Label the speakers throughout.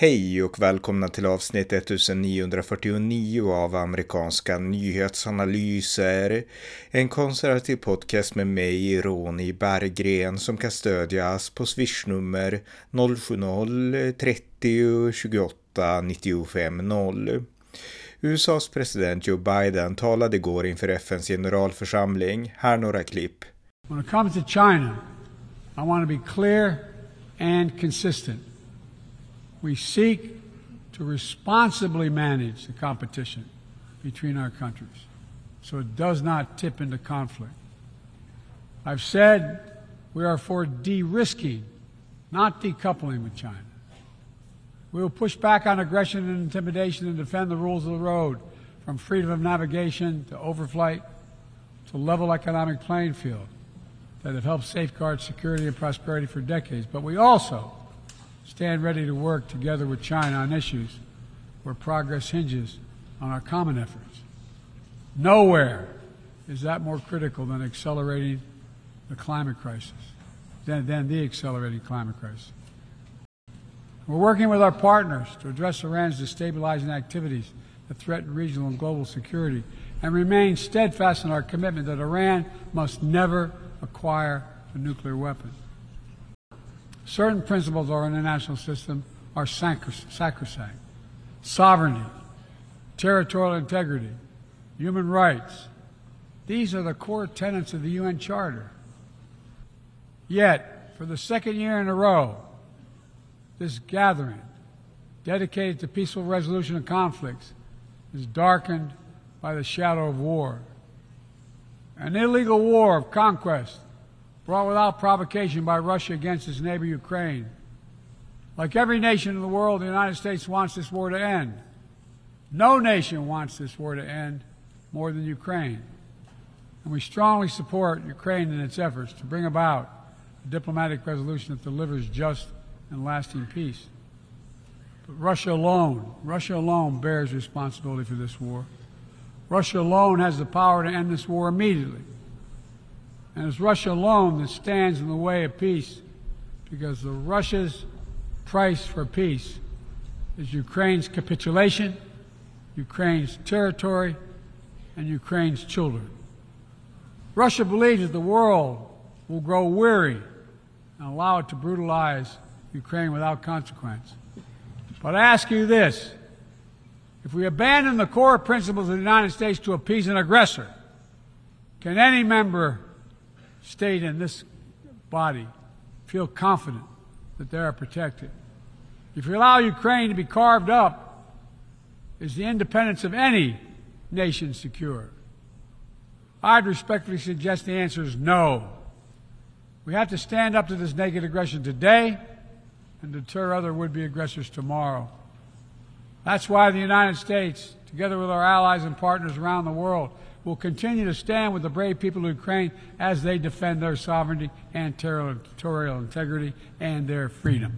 Speaker 1: Hej och välkomna till avsnitt 1949 av amerikanska nyhetsanalyser. En konservativ podcast med mig, Ronny Berggren, som kan stödjas på swishnummer 070-30 28 95 0. USAs president Joe Biden talade igår inför FNs generalförsamling. Här några klipp.
Speaker 2: When it comes to China, I want to be clear and consistent. We seek to responsibly manage the competition between our countries so it does not tip into conflict. I've said we are for de risking, not decoupling with China. We will push back on aggression and intimidation and defend the rules of the road, from freedom of navigation to overflight to level economic playing field that have helped safeguard security and prosperity for decades. But we also stand ready to work together with China on issues where progress hinges on our common efforts. Nowhere is that more critical than accelerating the climate crisis, than, than the accelerating climate crisis. We're working with our partners to address Iran's destabilizing activities that threaten regional and global security and remain steadfast in our commitment that Iran must never acquire a nuclear weapon. Certain principles of our international system are sacrosanct sovereignty, territorial integrity, human rights. These are the core tenets of the UN Charter. Yet, for the second year in a row, this gathering, dedicated to peaceful resolution of conflicts, is darkened by the shadow of war. An illegal war of conquest brought without provocation by Russia against its neighbor Ukraine. Like every nation in the world, the United States wants this war to end. No nation wants this war to end more than Ukraine. And we strongly support Ukraine in its efforts to bring about a diplomatic resolution that delivers just and lasting peace. But Russia alone, Russia alone bears responsibility for this war. Russia alone has the power to end this war immediately. And it's Russia alone that stands in the way of peace because the Russia's price for peace is Ukraine's capitulation, Ukraine's territory, and Ukraine's children. Russia believes that the world will grow weary and allow it to brutalize Ukraine without consequence. But I ask you this if we abandon the core principles of the United States to appease an aggressor, can any member state in this body feel confident that they are protected? If we allow Ukraine to be carved up, is the independence of any nation secure? I'd respectfully suggest the answer is no. We have to stand up to this naked aggression today and deter other would be aggressors tomorrow. That's why the United States, together with our allies and partners around the world, will continue to stand with the brave people of Ukraine as they defend their sovereignty and territorial integrity and their freedom.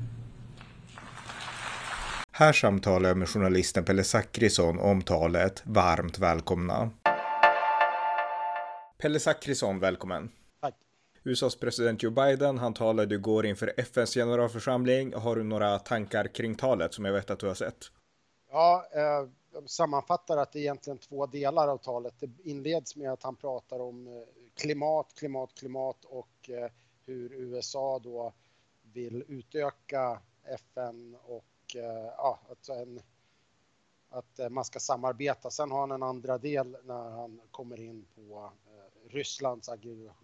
Speaker 1: Här samtalar jag med journalisten Pelle Zackrisson om talet. Varmt välkomna. Pelle Zackrisson, välkommen.
Speaker 3: Tack.
Speaker 1: USAs president Joe Biden, han talade igår inför FNs generalförsamling. Har du några tankar kring talet som jag vet att du har sett?
Speaker 3: Ja, eh, jag sammanfattar att det är egentligen två delar av talet. Det inleds med att han pratar om eh, klimat, klimat, klimat och eh, hur USA då vill utöka FN och ja, alltså en, att man ska samarbeta. Sen har han en andra del när han kommer in på Rysslands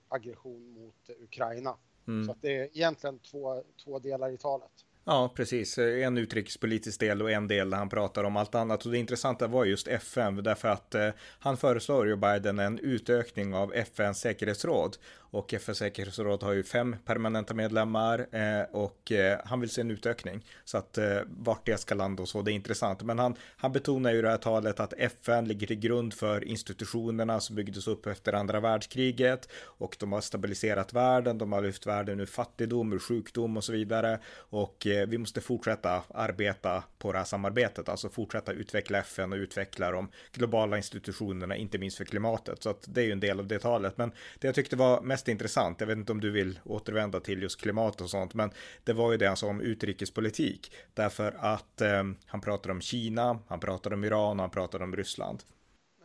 Speaker 3: aggression mot Ukraina. Mm. Så att det är egentligen två, två delar i talet.
Speaker 1: Ja, precis. En utrikespolitisk del och en del där han pratar om allt annat. Och det intressanta var just FN, därför att eh, han föreslår ju Biden en utökning av FNs säkerhetsråd. Och FNs säkerhetsråd har ju fem permanenta medlemmar eh, och eh, han vill se en utökning. Så att eh, vart det ska landa och så, det är intressant. Men han, han betonar ju i det här talet att FN ligger till grund för institutionerna som byggdes upp efter andra världskriget och de har stabiliserat världen, de har lyft världen ur fattigdom, ur sjukdom och så vidare. Och eh, Eh, vi måste fortsätta arbeta på det här samarbetet, alltså fortsätta utveckla FN och utveckla de globala institutionerna, inte minst för klimatet. Så att det är ju en del av det talet. Men det jag tyckte var mest intressant, jag vet inte om du vill återvända till just klimat och sånt, men det var ju det han sa om utrikespolitik. Därför att eh, han pratar om Kina, han pratar om Iran och han pratar om Ryssland.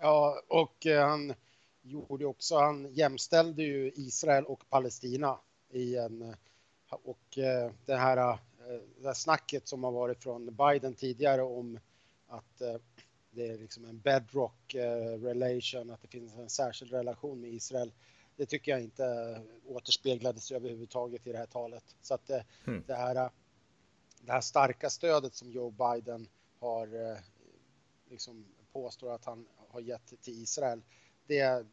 Speaker 3: Ja, och eh, han gjorde också, han jämställde ju Israel och Palestina i en, och eh, det här, det här snacket som har varit från Biden tidigare om att det är liksom en bedrock relation, att det finns en särskild relation med Israel. Det tycker jag inte återspeglades överhuvudtaget i det här talet. Så att det, mm. det, här, det här starka stödet som Joe Biden har liksom påstår att han har gett till Israel. Det,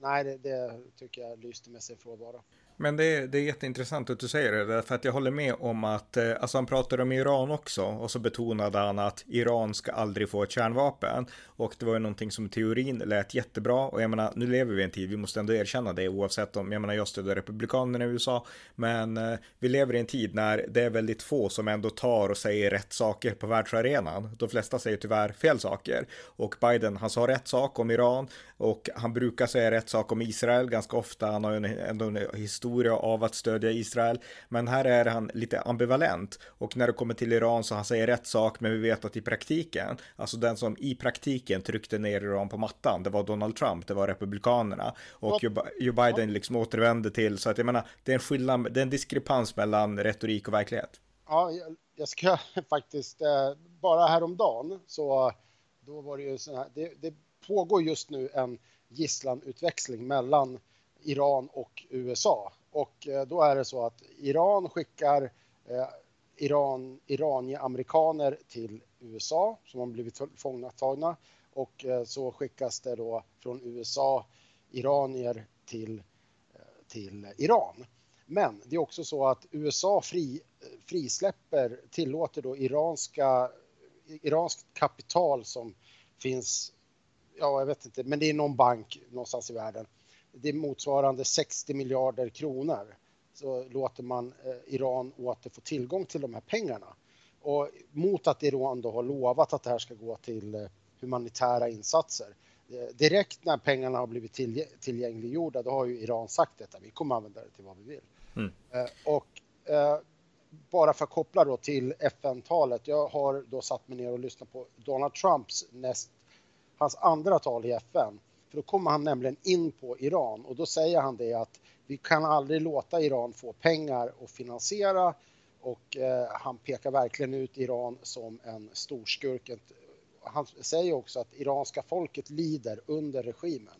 Speaker 3: nej, det, det tycker jag lyste med sin frånvaro.
Speaker 1: Men det är, det är jätteintressant att du säger det, därför att jag håller med om att, eh, alltså han pratade om Iran också, och så betonade han att Iran ska aldrig få ett kärnvapen. Och det var ju någonting som teorin lät jättebra, och jag menar, nu lever vi i en tid, vi måste ändå erkänna det, oavsett om, jag menar, jag stöder republikanerna i USA, men eh, vi lever i en tid när det är väldigt få som ändå tar och säger rätt saker på världsarenan. De flesta säger tyvärr fel saker. Och Biden, han sa rätt sak om Iran, och han brukar säga rätt sak om Israel ganska ofta, han har ju ändå en historia historia av att stödja Israel. Men här är han lite ambivalent och när det kommer till Iran så han säger rätt sak, men vi vet att i praktiken, alltså den som i praktiken tryckte ner Iran på mattan, det var Donald Trump, det var republikanerna och Joe Biden liksom återvände till så att jag menar, det är en skillnad, det är en diskrepans mellan retorik och verklighet.
Speaker 3: Ja, jag ska faktiskt, eh, bara häromdagen så då var det ju så här, det, det pågår just nu en gisslanutväxling mellan Iran och USA. Och eh, då är det så att Iran skickar eh, Iran, iranier-amerikaner till USA som har blivit fångatagna och eh, så skickas det då från USA iranier till, till Iran. Men det är också så att USA fri, frisläpper, tillåter då iranska, iranskt kapital som finns, ja jag vet inte, men det är någon bank någonstans i världen det är motsvarande 60 miljarder kronor så låter man eh, Iran åter få tillgång till de här pengarna. Och mot att Iran då har lovat att det här ska gå till eh, humanitära insatser. Eh, direkt när pengarna har blivit tillgängliggjorda, då har ju Iran sagt detta. Vi kommer använda det till vad vi vill. Mm. Och bara för att koppla då till FN-talet. Jag har då satt mig ner och lyssnat på Donald Trumps näst, hans andra tal i FN. För då kommer han nämligen in på Iran och då säger han det att vi kan aldrig låta Iran få pengar och finansiera och eh, han pekar verkligen ut Iran som en storskurk. Han säger också att iranska folket lider under regimen.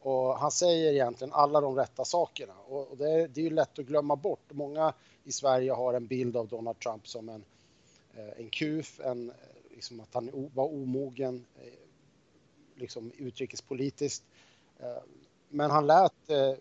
Speaker 3: Och han säger egentligen alla de rätta sakerna och det är, det är ju lätt att glömma bort. Många i Sverige har en bild av Donald Trump som en, eh, en kuf, en, eh, liksom att han var omogen, eh, liksom utrikespolitiskt. Eh, men han lät eh,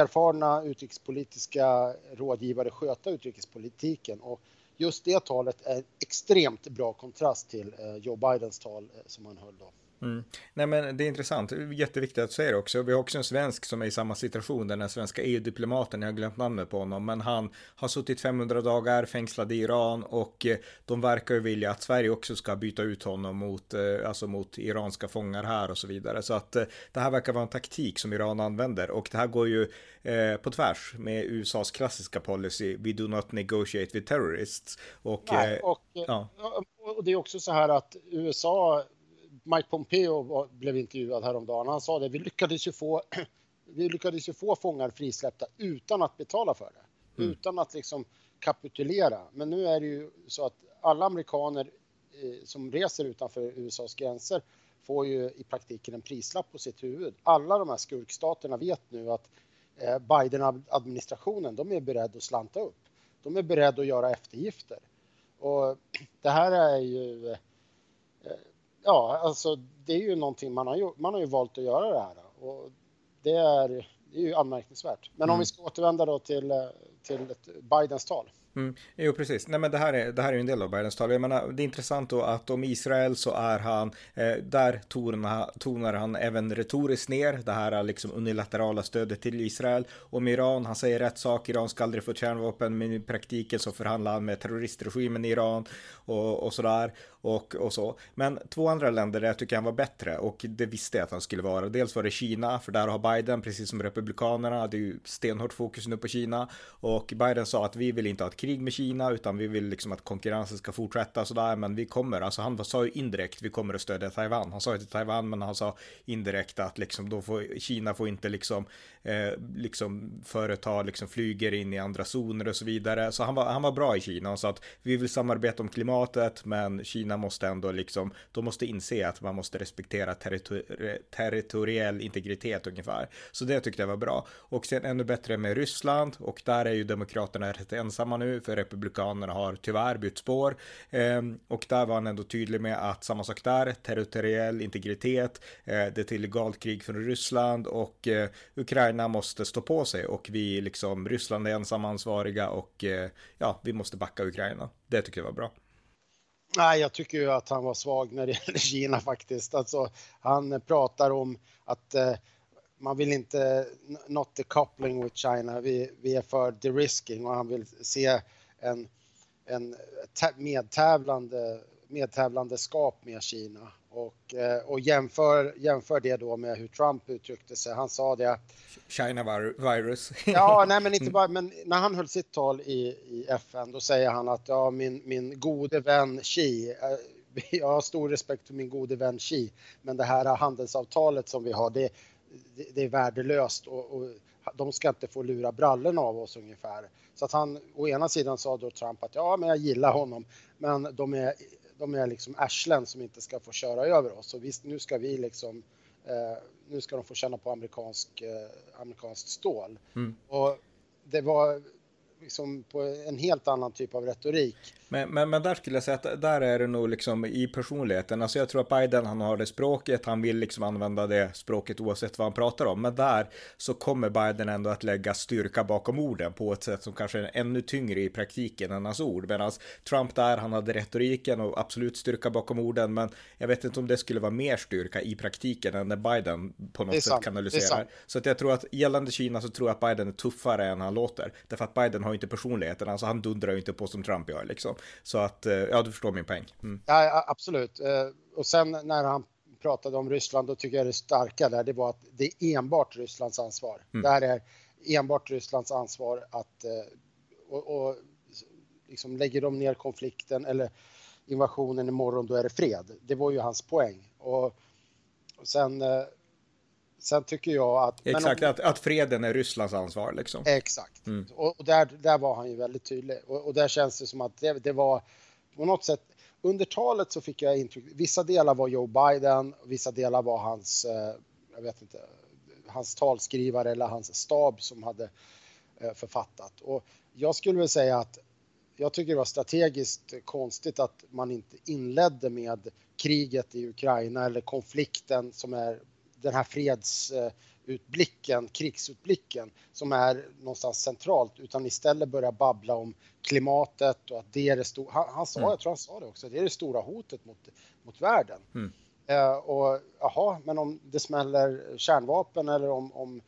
Speaker 3: erfarna utrikespolitiska rådgivare sköta utrikespolitiken och just det talet är extremt bra kontrast till eh, Joe Bidens tal som han höll då.
Speaker 1: Mm. Nej men det är intressant, jätteviktigt att säga det också. Vi har också en svensk som är i samma situation, den här svenska EU-diplomaten, jag har glömt namnet på honom, men han har suttit 500 dagar fängslad i Iran och eh, de verkar ju vilja att Sverige också ska byta ut honom mot, eh, alltså mot iranska fångar här och så vidare. Så att eh, det här verkar vara en taktik som Iran använder och det här går ju på tvärs med USAs klassiska policy, we do not negotiate with terrorists. Och,
Speaker 3: Nej, och, ja. och det är också så här att USA Mike Pompeo var, blev intervjuad häromdagen. Han sa det, vi lyckades ju få, vi lyckades ju få fångar frisläppta utan att betala för det. Mm. Utan att liksom kapitulera. Men nu är det ju så att alla amerikaner eh, som reser utanför USAs gränser får ju i praktiken en prislapp på sitt huvud. Alla de här skurkstaterna vet nu att eh, Biden-administrationen, de är beredda att slanta upp. De är beredda att göra eftergifter. Och det här är ju eh, ja, alltså det är ju någonting man har gjort. Man har ju valt att göra det här och det är, det är ju anmärkningsvärt. Men mm. om vi ska återvända då till, till Bidens tal.
Speaker 1: Mm. Jo, precis. Nej, men det här är, det här är en del av Bidens tal. Jag menar, det är intressant då att om Israel så är han, eh, där tonar, tonar han även retoriskt ner det här eh, liksom unilaterala stödet till Israel. Om Iran, han säger rätt sak, Iran ska aldrig få kärnvapen, men i praktiken så förhandlar han med terroristregimen i Iran och, och sådär och, och så. Men två andra länder där jag tycker han var bättre och det visste jag att han skulle vara. Dels var det Kina, för där har Biden, precis som Republikanerna, det är ju stenhårt fokus nu på Kina och Biden sa att vi vill inte ha ett krig med Kina utan vi vill liksom att konkurrensen ska fortsätta sådär men vi kommer, alltså han sa ju indirekt vi kommer att stödja Taiwan. Han sa ju till Taiwan men han sa indirekt att liksom då får Kina får inte liksom eh, liksom företag liksom flyger in i andra zoner och så vidare. Så han var, han var bra i Kina och sa att vi vill samarbeta om klimatet men Kina måste ändå liksom, de måste inse att man måste respektera territor territoriell integritet ungefär. Så det tyckte jag var bra. Och sen ännu bättre med Ryssland och där är ju demokraterna rätt ensamma nu för republikanerna har tyvärr bytt spår. Ehm, och där var han ändå tydlig med att samma sak där, territoriell integritet, eh, det är ett illegalt krig från Ryssland och eh, Ukraina måste stå på sig och vi liksom, Ryssland är ensamma ansvariga och eh, ja, vi måste backa Ukraina. Det tycker jag var bra.
Speaker 3: Nej, jag tycker ju att han var svag när det gäller Kina faktiskt. Alltså, han pratar om att eh, man vill inte, not the coupling with China, vi, vi är för de-risking och han vill se en, en medtävlande, medtävlandeskap med Kina och, eh, och jämför, jämför det då med hur Trump uttryckte sig. Han sa det.
Speaker 1: China virus.
Speaker 3: ja, nej, men inte bara, men när han höll sitt tal i, i FN, då säger han att ja, min, min gode vän Xi, eh, jag har stor respekt för min gode vän Xi, men det här handelsavtalet som vi har, det, det, det är värdelöst och, och de ska inte få lura brallorna av oss ungefär. Så att han, å ena sidan sa då Trump att ja, men jag gillar honom, men de är de är liksom arslen som inte ska få köra över oss. Så visst, nu ska vi liksom, eh, nu ska de få känna på amerikansk, eh, amerikanskt stål. Mm. Och det var liksom på en helt annan typ av retorik.
Speaker 1: Men, men, men där skulle jag säga att där är det nog liksom i personligheten. Alltså jag tror att Biden, han har det språket, han vill liksom använda det språket oavsett vad han pratar om. Men där så kommer Biden ändå att lägga styrka bakom orden på ett sätt som kanske är ännu tyngre i praktiken än hans ord. Medan Trump där, han hade retoriken och absolut styrka bakom orden. Men jag vet inte om det skulle vara mer styrka i praktiken än när Biden på något sätt sant, kanaliserar. Så att jag tror att gällande Kina så tror jag att Biden är tuffare än han låter. Därför att Biden har inte personligheten, alltså han dundrar ju inte på som Trump gör liksom. Så att, eh, ja, du förstår min poäng.
Speaker 3: Mm. Ja, absolut. Eh, och sen när han pratade om Ryssland, då tycker jag det starka där, det var att det är enbart Rysslands ansvar. Mm. Det här är enbart Rysslands ansvar att, eh, och, och liksom lägger de ner konflikten eller invasionen imorgon, då är det fred. Det var ju hans poäng. Och, och sen Sen tycker jag att...
Speaker 1: Exakt, om, att, att freden är Rysslands ansvar liksom.
Speaker 3: Exakt. Mm. Och, och, där, där var han ju väldigt tydlig. Och, och där känns det som att det, det, var på något sätt... Under talet så fick jag intryck, vissa delar var Joe Biden, vissa delar var hans, eh, jag vet inte, hans talskrivare eller hans stab som hade eh, författat. Och jag skulle väl säga att jag tycker det var strategiskt konstigt att man inte inledde med kriget i Ukraina eller konflikten som är den här fredsutblicken, krigsutblicken som är någonstans centralt utan istället börja babbla om klimatet och att det är det stora, han, han sa, mm. jag tror han sa det också, det är det stora hotet mot, mot världen. Mm. Uh, och jaha, men om det smäller kärnvapen eller om, om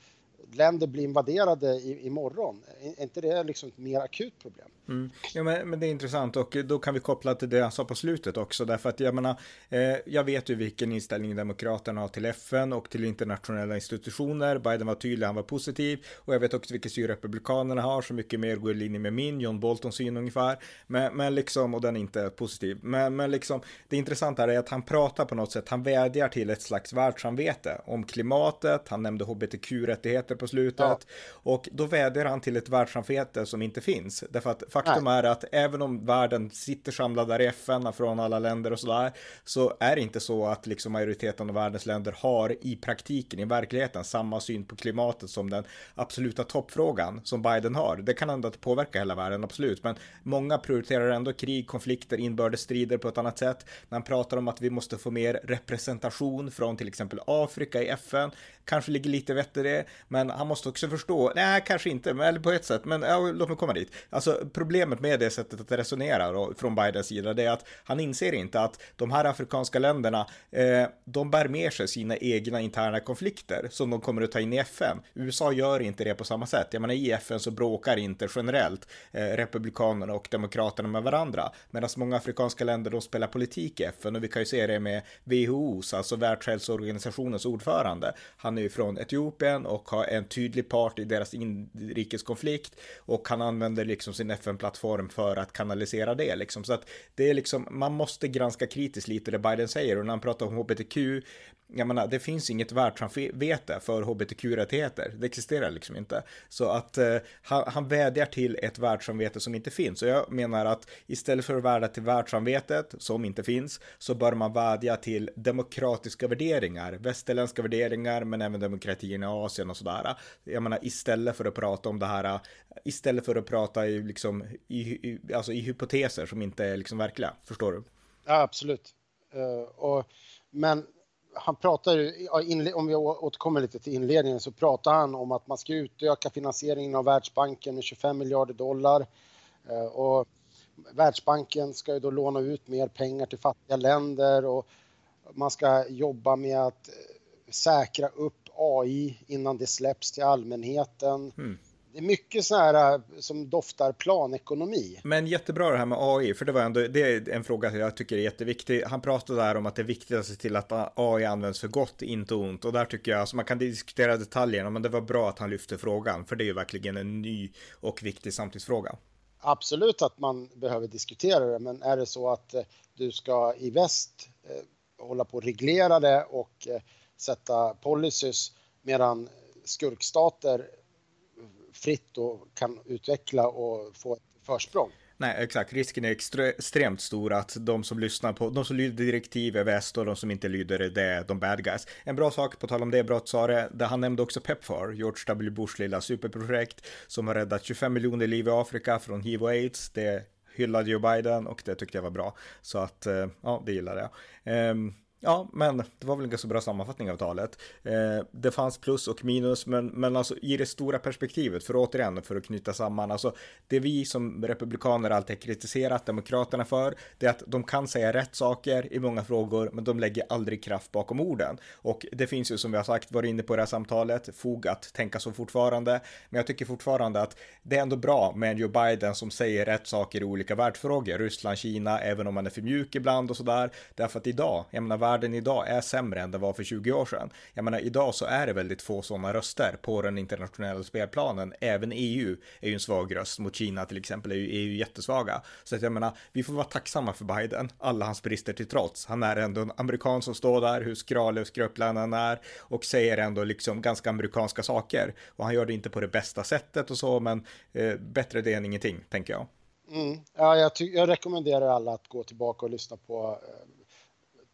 Speaker 3: länder blir invaderade i, imorgon, är inte det liksom ett mer akut problem?
Speaker 1: Mm. Ja, men, men, det är intressant och då kan vi koppla till det jag sa på slutet också, därför att jag menar, eh, jag vet ju vilken inställning Demokraterna har till FN och till internationella institutioner. Biden var tydlig, han var positiv och jag vet också vilken syn Republikanerna har, så mycket mer går i linje med min, John Boltons syn ungefär. Men, men liksom, och den är inte positiv. Men, men liksom, det intressanta är att han pratar på något sätt, han vädjar till ett slags världssamvete om klimatet, han nämnde hbtq-rättigheter på slutet ja. och då vädjar han till ett världssamvete som inte finns, därför att faktum Nej. är att även om världen sitter samlad där i FN från alla länder och sådär, så är det inte så att liksom majoriteten av världens länder har i praktiken, i verkligheten, samma syn på klimatet som den absoluta toppfrågan som Biden har. Det kan ändå påverka hela världen, absolut, men många prioriterar ändå krig, konflikter, inbördesstrider på ett annat sätt. När han pratar om att vi måste få mer representation från till exempel Afrika i FN, kanske ligger lite vett i det, men han måste också förstå, nej kanske inte, men, eller på ett sätt, men ja, låt mig komma dit. Alltså problemet med det sättet att resonera då, från Bidens sida, det är att han inser inte att de här afrikanska länderna, eh, de bär med sig sina egna interna konflikter som de kommer att ta in i FN. USA gör inte det på samma sätt. Jag menar i FN så bråkar inte generellt eh, republikanerna och demokraterna med varandra, medan många afrikanska länder då spelar politik i FN och vi kan ju se det med WHOs, alltså Världshälsoorganisationens ordförande. Han han är ju från Etiopien och har en tydlig part i deras inrikeskonflikt och han använder liksom sin FN-plattform för att kanalisera det liksom. Så att det är liksom, man måste granska kritiskt lite det Biden säger och när han pratar om hbtq, jag menar, det finns inget världssamvete för hbtq-rättigheter. Det existerar liksom inte. Så att eh, han, han vädjar till ett världssamvete som inte finns. Och jag menar att istället för att vädja till världssamvetet som inte finns så bör man vädja till demokratiska värderingar, västerländska värderingar, men även demokratin i Asien och sådär. Jag menar istället för att prata om det här, istället för att prata i liksom i, i, alltså i hypoteser som inte är liksom verkliga. Förstår du?
Speaker 3: Ja, absolut. Uh, och, men han pratar, om vi återkommer lite till inledningen, så pratar han om att man ska utöka finansieringen av Världsbanken med 25 miljarder dollar. Uh, och Världsbanken ska ju då låna ut mer pengar till fattiga länder och man ska jobba med att säkra upp AI innan det släpps till allmänheten. Mm. Det är mycket så här eh, som doftar planekonomi.
Speaker 1: Men jättebra det här med AI, för det var ändå det är en fråga jag tycker är jätteviktig. Han pratade där om att det är viktigt att se till att AI används för gott, inte ont. Och där tycker jag, alltså man kan diskutera detaljerna, men det var bra att han lyfte frågan, för det är ju verkligen en ny och viktig samtidsfråga
Speaker 3: absolut att man behöver diskutera det, men är det så att eh, du ska i väst eh, hålla på och reglera det och eh, sätta policies medan skurkstater fritt då kan utveckla och få ett försprång.
Speaker 1: Nej, exakt. Risken är extremt stor att de som lyssnar på, de som lyder direktiv är väst och de som inte lyder det är de bad guys. En bra sak, på tal om det brott sa det, där han nämnde också Pepfar, George W. Bushs lilla superprojekt som har räddat 25 miljoner liv i Afrika från hiv och aids. Det hyllade Joe Biden och det tyckte jag var bra. Så att, eh, ja, det gillade jag. Um, Ja, men det var väl en ganska bra sammanfattning av talet. Eh, det fanns plus och minus, men, men alltså i det stora perspektivet, för återigen, för att knyta samman, alltså det vi som republikaner alltid har kritiserat demokraterna för, det är att de kan säga rätt saker i många frågor, men de lägger aldrig kraft bakom orden. Och det finns ju som vi har sagt, varit inne på det här samtalet, fog att tänka så fortfarande, men jag tycker fortfarande att det är ändå bra med en Joe Biden som säger rätt saker i olika världsfrågor, Ryssland, Kina, även om man är för mjuk ibland och sådär, därför att idag, jag menar, världen idag är sämre än det var för 20 år sedan. Jag menar, idag så är det väldigt få sådana röster på den internationella spelplanen. Även EU är ju en svag röst mot Kina till exempel, är ju EU jättesvaga. Så att jag menar, vi får vara tacksamma för Biden, alla hans brister till trots. Han är ändå en amerikan som står där, hur skralig och skröplig han är och säger ändå liksom ganska amerikanska saker. Och han gör det inte på det bästa sättet och så, men eh, bättre det än ingenting, tänker jag.
Speaker 3: Mm. Ja, jag, jag, rekommenderar alla att gå tillbaka och lyssna på eh,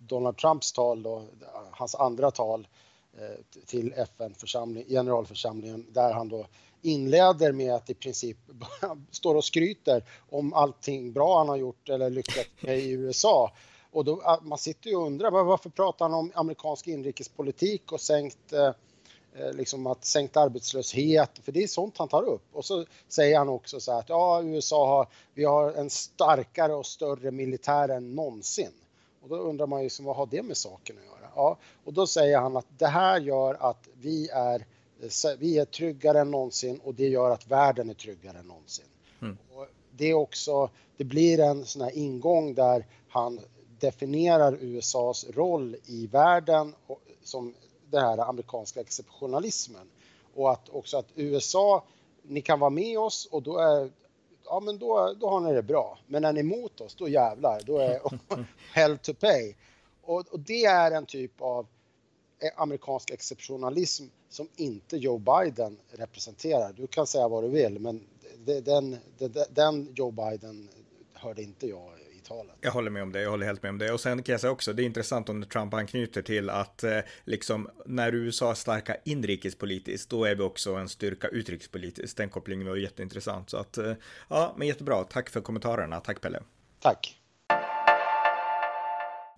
Speaker 3: Donald Trumps tal, då, hans andra tal eh, till FN-församling, generalförsamlingen, där han då inleder med att i princip står och skryter om allting bra han har gjort eller lyckats med i USA. Och då, ah, man sitter ju och undrar varför pratar han om amerikansk inrikespolitik och sänkt eh, eh, liksom att sänkt arbetslöshet, för det är sånt han tar upp. Och så säger han också så här att ja, USA har, vi har en starkare och större militär än någonsin. Och då undrar man ju liksom, vad har det med saken att göra? Ja, och då säger han att det här gör att vi är, vi är tryggare än någonsin och det gör att världen är tryggare än någonsin. Mm. Och det är också, det blir en sån här ingång där han definierar USAs roll i världen som den här amerikanska exceptionalismen och att också att USA, ni kan vara med oss och då är ja men då, då har ni det bra. Men när ni är emot oss, då jävlar, då är hell to pay. Och, och, det är en typ av eh, amerikansk exceptionalism som inte Joe Biden representerar. Du kan säga vad du vill, men den, den, den Joe Biden hörde inte jag talet.
Speaker 1: Jag håller med om det, jag håller helt med om det. Och sen kan jag säga också, det är intressant om Trump anknyter till att eh, liksom när USA är starka inrikespolitiskt, då är vi också en styrka utrikespolitiskt. Den kopplingen var jätteintressant. Så att, eh, ja, men jättebra. Tack för kommentarerna. Tack Pelle.
Speaker 3: Tack.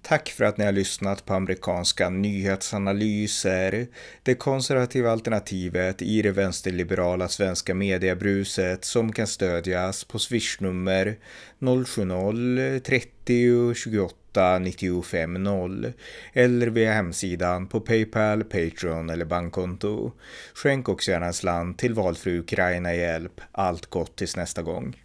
Speaker 1: Tack för att ni har lyssnat på amerikanska nyhetsanalyser. Det konservativa alternativet i det vänsterliberala svenska mediebruset som kan stödjas på swishnummer 070-30 28 95 0 eller via hemsidan på Paypal, Patreon eller bankkonto. Skänk också gärna en slant till valfri Ukraina-hjälp. Allt gott tills nästa gång.